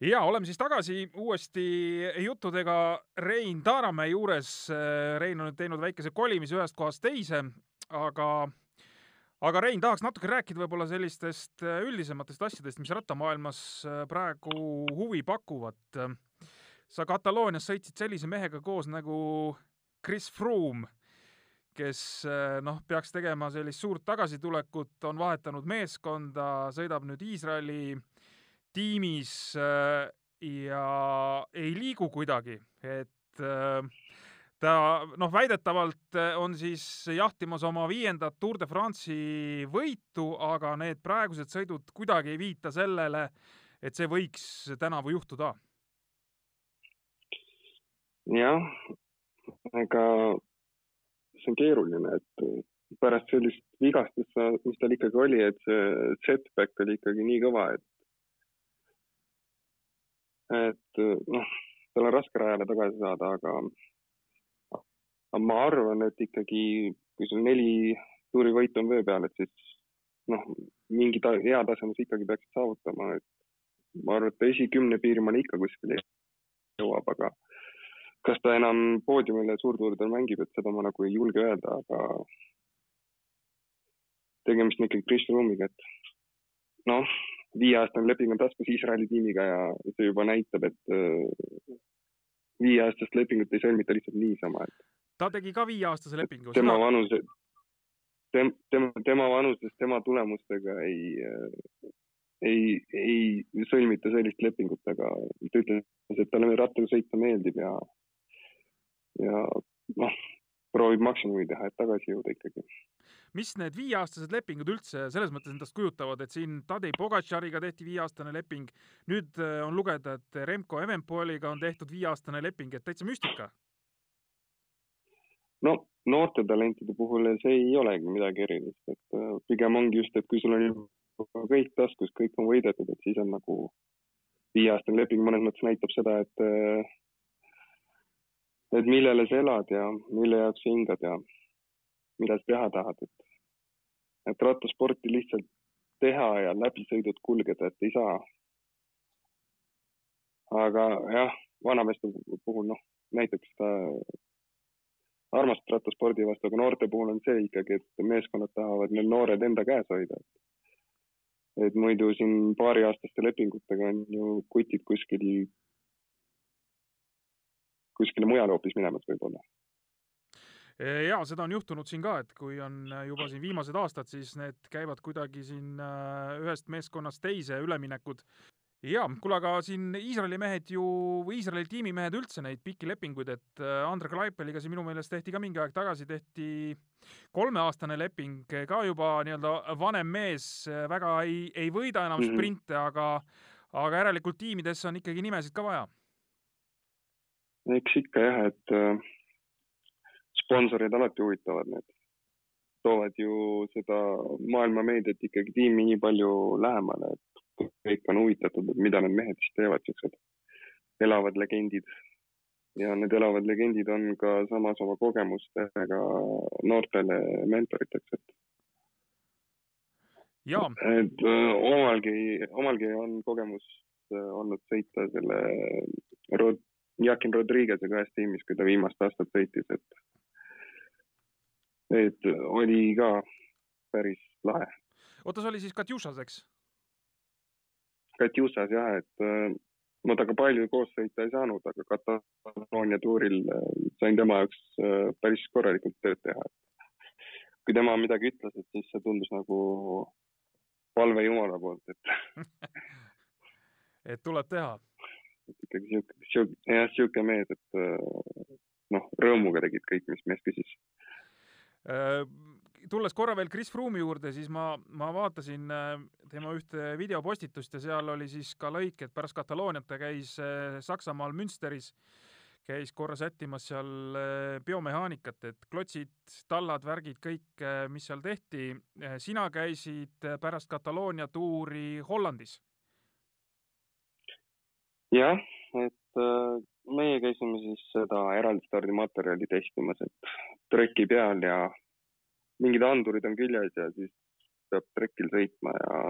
Speaker 2: ja oleme siis tagasi uuesti juttudega Rein Taaramäe juures. Rein on nüüd teinud väikese kolimise ühest kohast teise, aga aga Rein, tahaks natuke rääkida võib-olla sellistest äh, üldisematest asjadest, mis rattamaailmas äh, praegu huvi pakuvad. sa Kataloonias sõitsid sellise mehega koos nagu Chris Froome, kes eh, noh, peaks tegema sellist suurt tagasitulekut, on vahetanud meeskonda, sõidab nüüd Iisraeli tiimis ja ei liigu kuidagi, et äh, ta noh, väidetavalt on siis jahtimas oma viiendat Tour de France'i võitu, aga need praegused sõidud kuidagi ei viita sellele, et see võiks tänavu juhtuda.
Speaker 3: jah, ega see on keeruline, et pärast sellist vigastust, mis tal ikkagi oli, et see setback oli ikkagi nii kõva, et et noh, tal on raske rajale tagasi saada, aga aga ma arvan, et ikkagi, kui sul neli tuurivõitu on vöö peal, et siis noh, mingi ta, hea taseme sa ikkagi peaksid saavutama, et ma arvan, et esikümne piirimaale ikka kuskil jõuab, aga kas ta enam poodiumile suurtuuridel mängib, et seda ma nagu ei julge öelda, aga tegemist on ikkagi Chris Froome'iga, et noh, viieaastane leping on taskus Iisraeli tiimiga ja see juba näitab, et äh, viieaastast lepingut ei sõlmita lihtsalt niisama, et
Speaker 2: ta tegi ka viieaastase lepingu.
Speaker 3: tema vanuse, tem-, tema, tema vanuses, tema tulemustega ei, ei, ei sõlmita sellist lepingut, aga ta ütles, et talle rattaga sõita meeldib ja, ja noh, proovib maksimumi teha, et tagasi jõuda ikkagi.
Speaker 2: mis need viieaastased lepingud üldse selles mõttes endast kujutavad, et siin Tadej Pogatšariga tehti viieaastane leping, nüüd äh, on lugeda, et Remco Evenpoliga on tehtud viieaastane leping, et täitsa müstika
Speaker 3: no noorte talentide puhul see ei olegi midagi erilist, et äh, pigem ongi just, et kui sul on juba kõik taskus, kõik on võidetud, et siis on nagu viieaastane leping mõnes mõttes näitab seda, et äh, et millele sa elad ja mille jaoks sa hingad ja mida sa teha tahad, et et rattasporti lihtsalt teha ja läbisõidud kulgeda, et ei saa. aga jah, vanameeste puhul noh, näiteks ta armastust rattaspordi vastu, aga noorte puhul on see ikkagi, et meeskonnad tahavad need noored enda käes hoida. et muidu siin paariaastaste lepingutega on ju kutid kuskil, kuskile mujale hoopis minemas võib-olla
Speaker 2: ja seda on juhtunud siin ka, et kui on juba siin viimased aastad, siis need käivad kuidagi siin äh, ühest meeskonnast teise üleminekud jaa, kuule, aga siin Iisraeli mehed ju, või Iisraeli tiimimehed üldse neid pikki lepinguid, et äh, Andre Klaipeliga siin minu meelest tehti ka mingi aeg tagasi, tehti kolmeaastane leping, ka juba nii-öelda vanem mees, äh, väga ei, ei võida enam mm -hmm. sprinte, aga, aga järelikult tiimidesse on ikkagi nimesid ka vaja.
Speaker 3: eks ikka jah, et äh, sponsorid alati huvitavad need, toovad ju seda maailma meediat ikkagi tiimi nii palju lähemale, et kõik on huvitatud, et mida need mehed siis teevad, siuksed elavad legendid. ja need elavad legendid on ka samas oma kogemustega noortele mentoriteks, et. et äh, omalgi, omalgi on kogemus äh, olnud sõita selle Rod-, Jakin Rodriguez'ega ühes tiimis, kui ta viimast aastat sõitis, et, et oli ka päris lahe.
Speaker 2: oota, see oli siis Katjušas, eks?
Speaker 3: Katjusas jah, et äh, ma temaga palju koos sõita ei saanud, aga Kataloonia tuuril äh, sain tema jaoks äh, päris korralikult tööd teha. kui tema midagi ütles, et siis see tundus nagu palve Jumala poolt, et
Speaker 2: et tuleb teha.
Speaker 3: ikkagi sihuke, sihuke, jah, sihuke mees, et noh, rõõmuga tegid kõik, mis mees küsis
Speaker 2: tulles korra veel Chris Froome'i juurde, siis ma, ma vaatasin äh, tema ühte videopostitust ja seal oli siis ka lõik, et pärast Katalooniat ta käis äh, Saksamaal Münsteris, käis korra sättimas seal äh, biomehaanikat, et klotsid, tallad, värgid, kõik, mis seal tehti. sina käisid pärast Kataloonia tuuri Hollandis.
Speaker 3: jah, et meie käisime siis seda eraldi stardimaterjali testimas, et treki peal ja mingid andurid on küljes ja siis peab trekil sõitma ja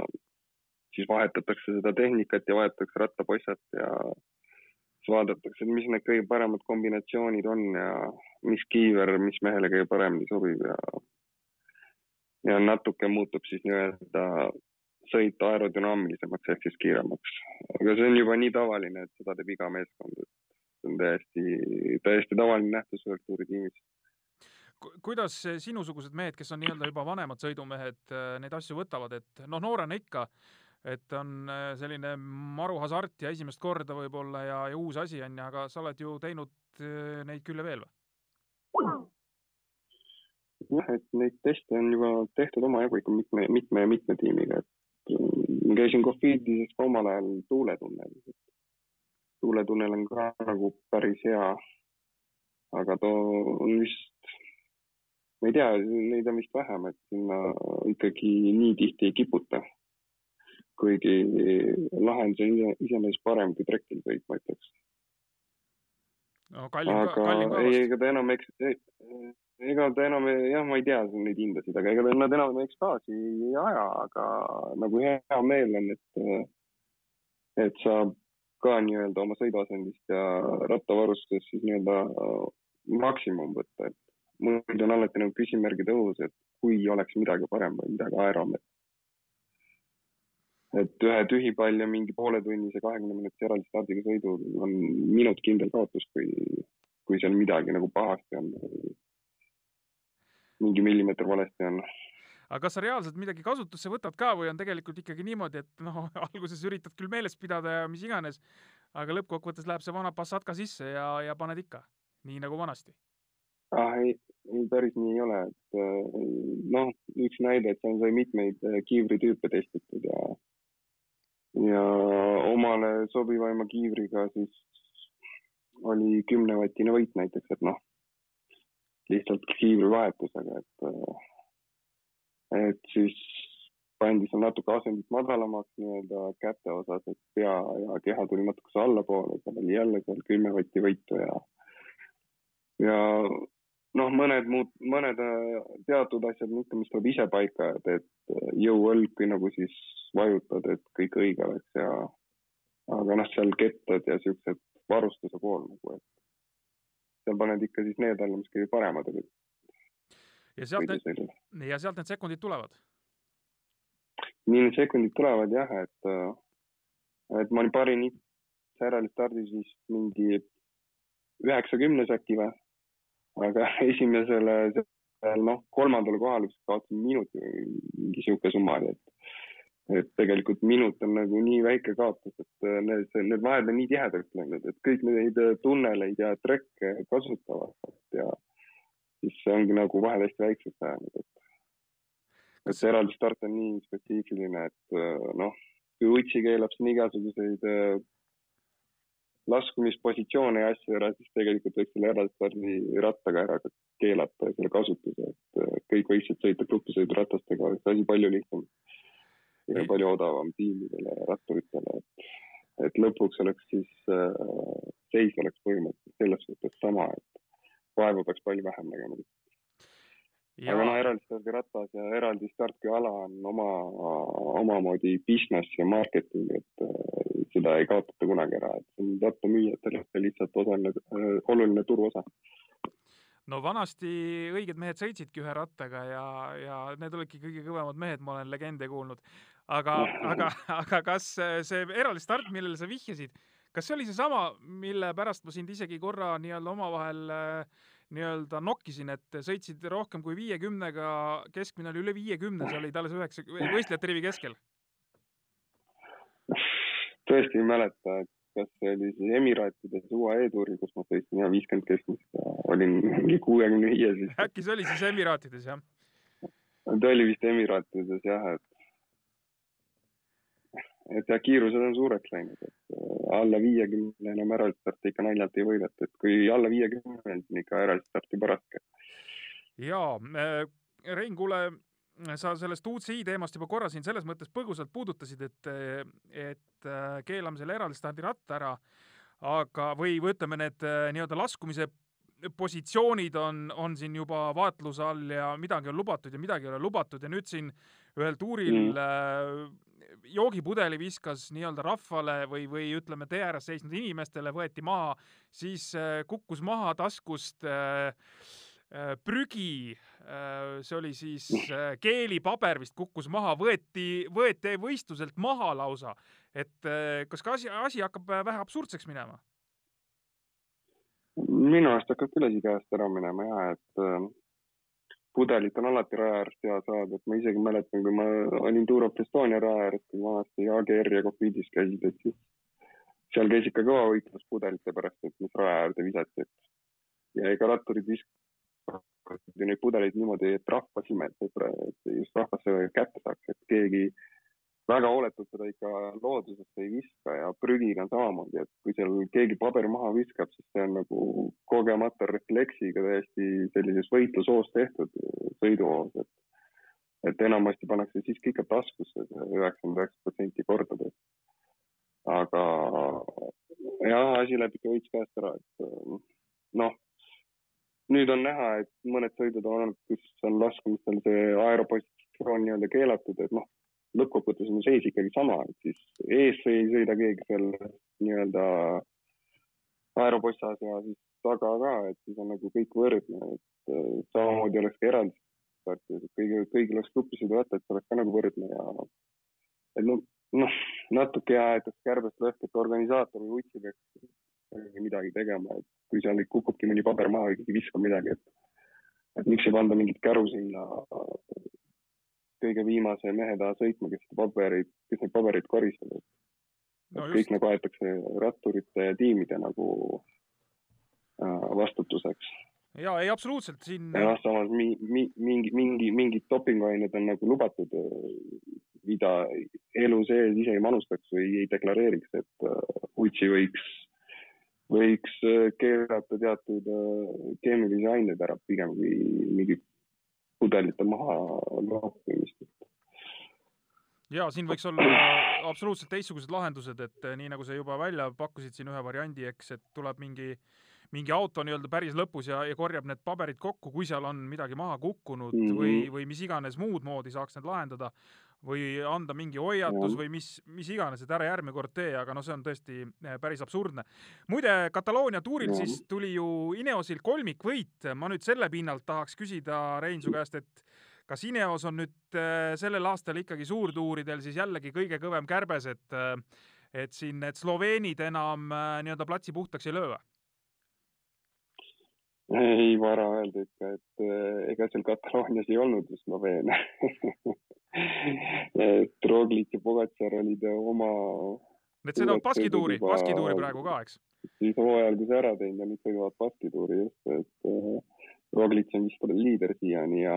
Speaker 3: siis vahetatakse seda tehnikat ja vahetatakse rattapossat ja siis vaadatakse, mis need kõige paremad kombinatsioonid on ja mis kiiver, mis mehele kõige paremini sobib ja ja natuke muutub siis nii-öelda sõit aerodünaamilisemaks ehk siis kiiremaks. aga see on juba nii tavaline, et seda teeb iga meeskond, et see on täiesti, täiesti tavaline nähtus World Touri tiimis.
Speaker 2: Ku- kuidas sinusugused mehed, kes on nii-öelda juba vanemad sõidumehed, neid asju võtavad, et noh, noorena ikka, et on äh, selline maru hasart ja esimest korda võib-olla ja, ja uus asi on ju, aga sa oled ju teinud äh, neid küll ja veel või?
Speaker 3: jah, et neid teste on juba tehtud omajagu ikka mitme, mitme mitme tiimiga, et käisin Cofidises ka omal ajal tuuletunnelis. tuuletunnel on ka nagu päris hea. aga too on vist, ma ei tea, neid on vist vähem, et sinna ikkagi nii tihti ei kiputa. kuigi lahendus on ise, iseenesest parem kui trekil sõit, ma ütleks.
Speaker 2: no kallim ka, kallim
Speaker 3: aga
Speaker 2: ka
Speaker 3: ei,
Speaker 2: vast.
Speaker 3: ega ta enam ega ta enam, jah, ma ei tea neid hindasid, aga ega nad enam ekstaasi ei aja, aga nagu hea meel on, et, et saab ka nii-öelda oma sõiduasendist ja rattavarustust siis nii-öelda maksimum võtta, et mul on alati nagu küsimärgid õhus, et kui oleks midagi parem või midagi aeram, et ühe tühipall ja mingi pooletunnise kahekümne minutise eraldi stardiga sõidul on minut kindel kaotus, kui, kui seal midagi nagu pahasti on. mingi millimeeter valesti on.
Speaker 2: aga kas sa reaalselt midagi kasutusse võtad ka või on tegelikult ikkagi niimoodi, et noh, alguses üritad küll meeles pidada ja mis iganes, aga lõppkokkuvõttes läheb see vana Passat ka sisse ja, ja paned ikka, nii nagu vanasti.
Speaker 3: Ah ei, ei päris nii ei ole, et äh, noh, üks näide, et seal sai mitmeid äh, kiivritüüpe testitud ja ja omale sobivaima kiivriga siis oli kümnevatine võit näiteks, et noh, lihtsalt kiivrivahetusega, et äh, et siis pandi seal natuke asendit madalamaks nii-öelda käte osas, et pea ja keha tuli natukese allapoole, seal oli jälle seal kümme vatti võitu ja ja noh, mõned muud, mõned äh, teatud asjad mis tuleb ise paika, et, et jõuõlg nagu siis vajutad, et kõik õige oleks ja aga noh, seal kettad ja siuksed varustuse pool nagu, et seal paned ikka siis need alla, mis kõige paremad olid
Speaker 2: ja sealt need, ja sealt need sekundid tulevad.
Speaker 3: nii need sekundid tulevad jah, et, et ma olin parin järel stardis vist mingi üheksakümnes äkki või, aga esimesele, noh, kolmandale kohale vist kaotasin minuti või mingi sihuke summa oli, et et tegelikult minut on nagu nii väike kaotus, et need, need vahed on nii tihedaks läinud, et kõik neid tunneleid ja trekke kasutavad ja siis see ongi nagu vahed hästi väikseks jäänud, et et see eraldi start on nii spetsiifiline, et äh, noh, kui Utsi keelab siin igasuguseid laskumispositsioone ja asju ära, siis tegelikult võiks selle eraldi stardi rattaga ära keelata selle kasutuse, et äh, kõik võiksid sõita grupisõiduratastega, oleks asi palju lihtsam ja palju odavam tiimidele ja ratturitele, et et lõpuks oleks siis äh, seis oleks põhimõtteliselt selles suhtes sama, et vaeva peaks palju vähem nägema
Speaker 2: ja
Speaker 3: aga noh, eraldi stardirattas ja eraldi startkiala on oma, omamoodi business ja marketing, et äh, seda ei kaotata kunagi ära, et see on rattamüüjatele lihtsalt osaline, oluline turuosa.
Speaker 2: no vanasti õiged mehed sõitsidki ühe rattaga ja, ja need olidki kõige kõvemad mehed, ma olen legende kuulnud. aga, aga, aga kas see eraldi start, millele sa vihjasid, kas see oli seesama, mille pärast ma sind isegi korra nii-öelda omavahel äh, nii-öelda nokkisin, et sõitsid rohkem kui viiekümnega, keskmine oli üle viiekümne, see oli alles üheksa, võistlejate rivi keskel.
Speaker 3: tõesti ei mäleta, et kas see oli siis Emiraatides UAE tuuril, kus ma sõitsin ja viiskümmend keskmist ja olin mingi kuuekümne viie siis.
Speaker 2: äkki see oli siis Emiraatides jah?
Speaker 3: ta oli vist Emiraatides jah, et et ja kiirused on suureks läinud, et äh, alla viiekümne enam eraldi starti ikka naljalt ei võideta, et kui alla viiekümne on, siis on ikka eraldi starti paraske.
Speaker 2: jaa, Rein, kuule, sa sellest UCI teemast juba korra siin selles mõttes põgusalt puudutasid, et, et äh, keelame selle eraldi stardiratta ära, aga, või, või ütleme, need äh, nii-öelda laskumise positsioonid on, on siin juba vaatluse all ja midagi on lubatud ja midagi ei ole lubatud ja nüüd siin ühel tuuril
Speaker 3: Mm.
Speaker 2: mm. joogipudeli viskas nii-öelda rahvale või, või ütleme, tee ääres seisnud inimestele võeti maha, siis äh, kukkus maha taskust äh, äh, prügi, see oli siis äh, keelipaber vist kukkus maha, võeti, võeti võistluselt maha lausa. et äh, kas ka asi, asi hakkab äh, vähe absurdseks minema?
Speaker 3: minu arust hakkab küll asi käest ära minema ja et äh, pudelit on alati raja äärest hea saada, et ma isegi mäletan, kui ma olin Tour of Estonia raja ääres, kui vanasti AGR ja Cofidis käisid, et siis seal käis ikka kõva võitlus pudelite pärast, et mis raja äärde visati, et ja ega ratturid ju neid pudeleid niimoodi, et rahvas imeb, et just rahvas selle kätte saaks, et keegi väga hooletult seda ikka loodusesse ei viska ja prügiga on samamoodi, et kui seal keegi paber maha viskab, siis see on nagu kogemata refleksiga täiesti sellises võitlusoos tehtud sõiduoos, et et enamasti pannakse siiski ikka taskusse üheksakümmend üheksa protsenti kordades. aga jah, asi läheb ikka veits käest ära, et noh, nüüd on näha, et mõned sõidud on olnud, kus on laskumistel see aeropositsioon nii-öelda keelatud, et noh, lõppkokkuvõttes on seis ikkagi sama, et siis ees ei sõida keegi seal nii-öelda aeropossas ja siis taga ka, et siis on nagu kõik võrdne, et äh, samamoodi oleks ka eraldi startis, et kõigil, kõigil oleks grupisõidu võtta, et oleks ka nagu võrdne ja et noh, noh, natuke aetakse kärbest lõhki, et organisaator või utsi peaks midagi tegema, et kui seal kukubki mõni paber maha, ikkagi viskab midagi, et et miks ei panda mingit käru sinna kõige viimase mehe taha sõitma, kes pabereid, kes neid pabereid koristab. No kõik nagu aetakse ratturite ja tiimide nagu äh, vastutuseks.
Speaker 2: ja ei, absoluutselt siin.
Speaker 3: jah, samas mi, mi, mingi, mingi, mingid dopinguained on nagu lubatud, mida elu sees ise ei manustaks või ei deklareeriks, et uh, utsi võiks, võiks keelata teatud uh, keemilisi aineid ära pigem kui mingi pudelite maha loopimist.
Speaker 2: ja siin võiks olla absoluutselt teistsugused lahendused, et nii nagu sa juba välja pakkusid siin ühe variandi, eks, et tuleb mingi mingi auto nii-öelda päris lõpus ja, ja korjab need paberid kokku, kui seal on midagi maha kukkunud mm -hmm. või, või mis iganes muud moodi saaks need lahendada või anda mingi hoiatus või mis, mis iganes, et ära järgmine kord tee, aga no see on tõesti eh, päris absurdne. muide, Kataloonia tuuril ja. siis tuli ju Ineosil kolmikvõit, ma nüüd selle pinnalt tahaks küsida Rein su käest, et kas Ineos on nüüd eh, sellel aastal ikkagi suurtuuridel siis jällegi kõige kõvem kärbes, et eh, et siin need sloveenid enam nii-öelda platsi puhtaks ei löö või?
Speaker 3: Ei, vara öelda ikka, et ega seal Kataloonias ei olnud ju Sloveenia et Roglic ja Pogacar olid oma.
Speaker 2: Need sõidavad Baskituuri, Baskituuri praegu ka, eks?
Speaker 3: siis hooajal, kui see ära teinud ja nüüd sõidavad Baskituuri just, et äh, Roglic on vist liider siiani ja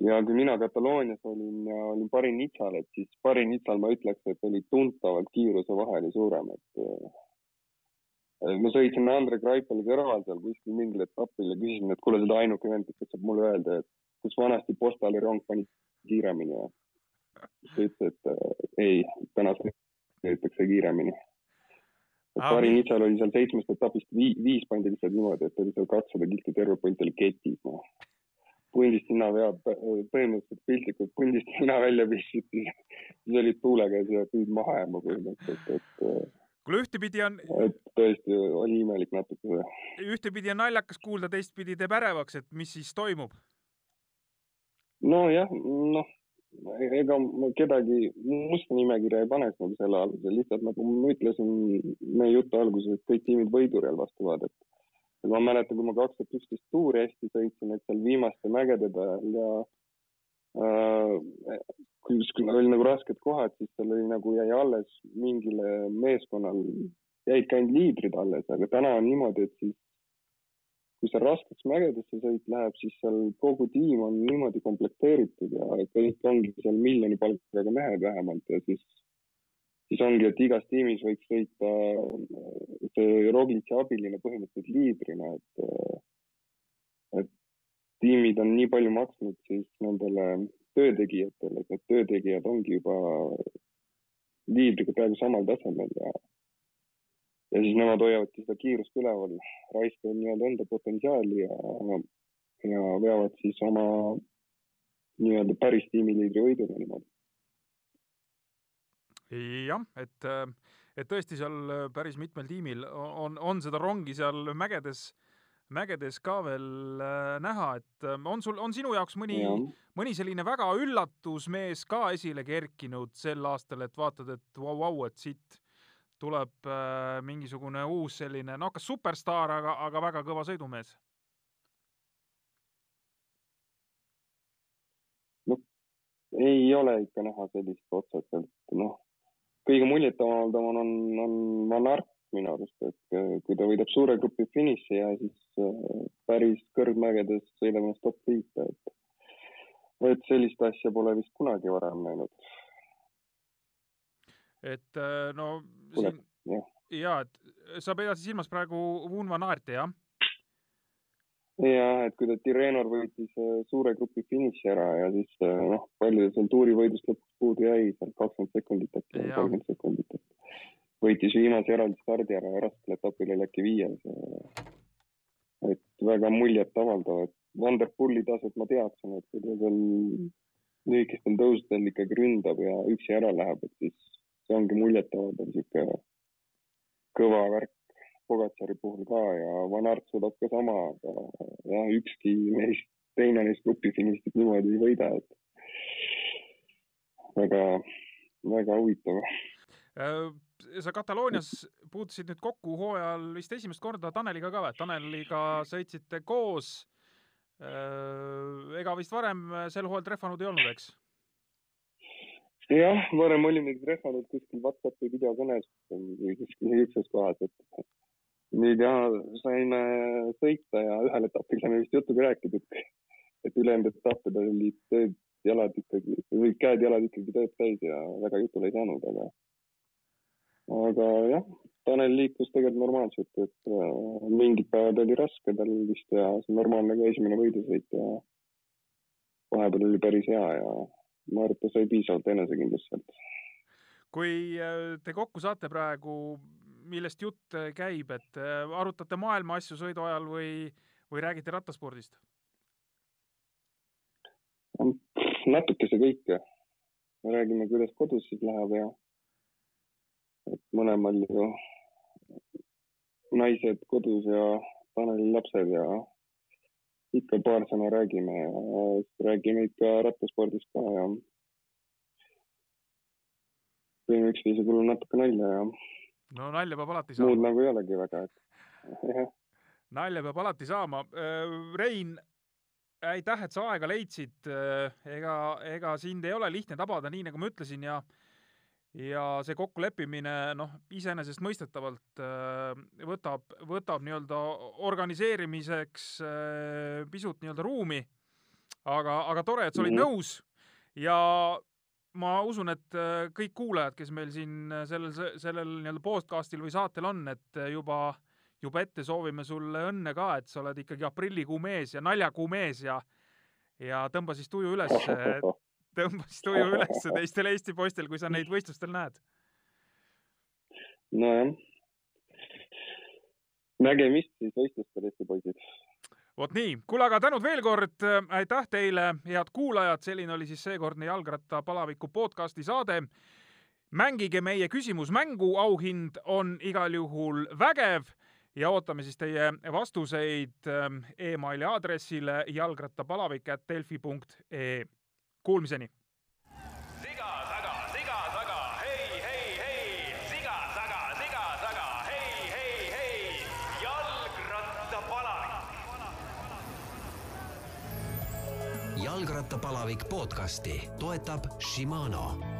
Speaker 3: ja kui mina Kataloonias olin ja olin Parin Nitsal, et siis Parin Nitsal ma ütleks, et oli tuntavalt kiiruse vahe oli suurem, et äh, ma sõitsin Andre Greipeli kõrval seal kuskil mingil etapil ja küsisin, et kuule, seda ainuke vend, kes saab mulle öelda, et kus vanasti Postali rong pani kiiremini ja ta ütles, et äh, ei, täna sõidetakse kiiremini. Karin Itsal oli seal seitsmest etapist vii, viis pandi lihtsalt niimoodi, et oli seal kakssada kilti, terve punt oli ketis, noh. pundist nina veab, põhimõtteliselt piltlikult pundist nina välja viskiti, siis olid tuule käes ja püüd maha jääma põhimõtteliselt, et äh,
Speaker 2: kuule, ühtepidi on.
Speaker 3: tõesti oli imelik natuke.
Speaker 2: ühtepidi on naljakas kuulda, teistpidi teeb ärevaks, et mis siis toimub
Speaker 3: nojah, noh, ega ma kedagi musta nimekirja ei paneks nagu selle alusel, lihtsalt nagu ma ütlesin meie jutu alguses, et kõik tiimid võidurelvastuvad, et ma mäletan, kui ma kaks tuhat üksteist tuuri hästi sõitsin, et seal viimaste mägede peal ja äh, kui oli nagu rasked kohad, siis seal oli nagu jäi alles mingile meeskonnal jäidki ainult liidrid alles, aga täna on niimoodi, et siis kui seal raskeks mägedesse sõit läheb, siis seal kogu tiim on niimoodi komplekteeritud ja kõik ongi seal miljoni palkaga mehed vähemalt ja siis, siis ongi, et igas tiimis võiks sõita see Roglici abiline põhimõtteliselt liidrina, et tiimid on nii palju maksnud siis nendele töötegijatele, et need töötegijad ongi juba liidriga peaaegu samal tasemel ja ja siis nemad hoiavadki seda kiirust üleval, raiskavad nii-öelda enda potentsiaali ja, ja veavad siis oma nii-öelda päris tiimiliidri võidule niimoodi.
Speaker 2: jah, et, et tõesti seal päris mitmel tiimil on, on seda rongi seal mägedes, mägedes ka veel äh, näha, et on sul, on sinu jaoks mõni, mõni selline väga üllatusmees ka esile kerkinud sel aastal, et vaatad, et vau, vau, et siit tuleb äh, mingisugune uus selline, noh, kas superstaar, aga, aga väga kõva sõidumees?
Speaker 3: ei ole ikka näha sellist otseselt, noh, kõige muljetavaldavam on, on Van Aert minu arust, et äh, kui ta võidab suure grupi finiši ja siis äh, päris kõrgmägedes sõidab ennast top viite, et et sellist asja pole vist kunagi varem näinud.
Speaker 2: et äh, no siin
Speaker 3: jah.
Speaker 2: ja et sa pead silmas praegu Woon van Aerti, jah?
Speaker 3: ja et kui ta Tirenor võitis suure grupi finiši ära ja siis noh, palju seal tuurivõidust lõpuks puudu jäi, seal kakskümmend sekundit äkki, kolmkümmend sekundit. Võitis viimase eraldi stardi ära ja raskel etapil oli äkki viies. et väga muljetavaldav, et Vanderpulli taset ma teadsin, et kui ta seal lühikestel tõusudel ikkagi ründab ja üksi ära läheb, et siis see ongi muljetavaldav sihuke kõva värk Pogatsari puhul ka ja Van Aert suudab ka sama, aga jah, ükski neist, teine neist grupifinišist niimoodi ei võida, et väga, väga huvitav.
Speaker 2: Äh, sa Kataloonias puutusid nüüd kokku hooajal vist esimest korda Taneliga ka või? Taneliga sõitsite koos. ega vist varem sel hooajal trehvanud ei olnud, eks?
Speaker 3: jah, varem olime trehvanud kuskil Whatsappi videokõnes või kuskil niisuguses kohas, et nüüd jah, saime sõita ja ühel etapil saime vist jutuga rääkida, et, et ülejäänud etappidel olid jalad ikkagi või käed-jalad ikkagi tööd täis ja väga jutule ei saanud, aga aga jah, Tanel liikus tegelikult normaalselt, et äh, mingid päevad oli raske tal vist ja see normaalne ka esimene võidusõit ja vahepeal oli päris hea ja ma arvan, et ta sai piisavalt enesekindlust sealt.
Speaker 2: kui äh, te kokku saate praegu, millest jutt äh, käib, et äh, arutate maailma asju sõidu ajal või, või räägite rattaspordist?
Speaker 3: natukese kõike. me räägime, kuidas kodus siis läheb ja et mõlemal ju naised kodus ja Taneli lapsed ja ikka paar sõna räägime ja räägime ikka rattaspordist ka ja teeme üksteise kulul natuke nalja ja
Speaker 2: no nalja peab alati
Speaker 3: muud
Speaker 2: saama.
Speaker 3: nagu ei olegi väga, et jah
Speaker 2: nalja peab alati saama. Rein, aitäh, et sa aega leidsid. ega, ega sind ei ole lihtne tabada, nii nagu ma ütlesin ja ja see kokkuleppimine, noh, iseenesestmõistetavalt äh, võtab, võtab nii-öelda organiseerimiseks äh, pisut nii-öelda ruumi. aga, aga tore, et sa olid
Speaker 3: Mhm.
Speaker 2: nõus ja ma usun, et äh, kõik kuulajad, kes meil siin sellel, sellel nii-öelda podcastil või saatel on, et juba, juba ette soovime sulle õnne ka, et sa oled ikkagi aprillikuu mees ja naljakuu mees ja ja tõmba siis tuju üles, tõmba siis tuju üles teistel Eesti poistel, kui sa neid võistlustel näed.
Speaker 3: nojah. nägemist siis võistlustel, Eesti poisid.
Speaker 2: vot nii, kuule aga tänud veel kord, aitäh teile, head kuulajad, selline oli siis seekordne Jalgrattapalaviku podcasti saade. mängige meie küsimus mängu, auhind on igal juhul vägev ja ootame siis teie vastuseid emaili aadressile jalgrattapalavik.delfi.ee. Kuulmiseni!
Speaker 5: siga taga, siga taga, hei, hei, hei, siga taga, siga taga, hei, hei, hei, jalgrattapalavik.
Speaker 1: jalgrattapalavik podcasti toetab Shimano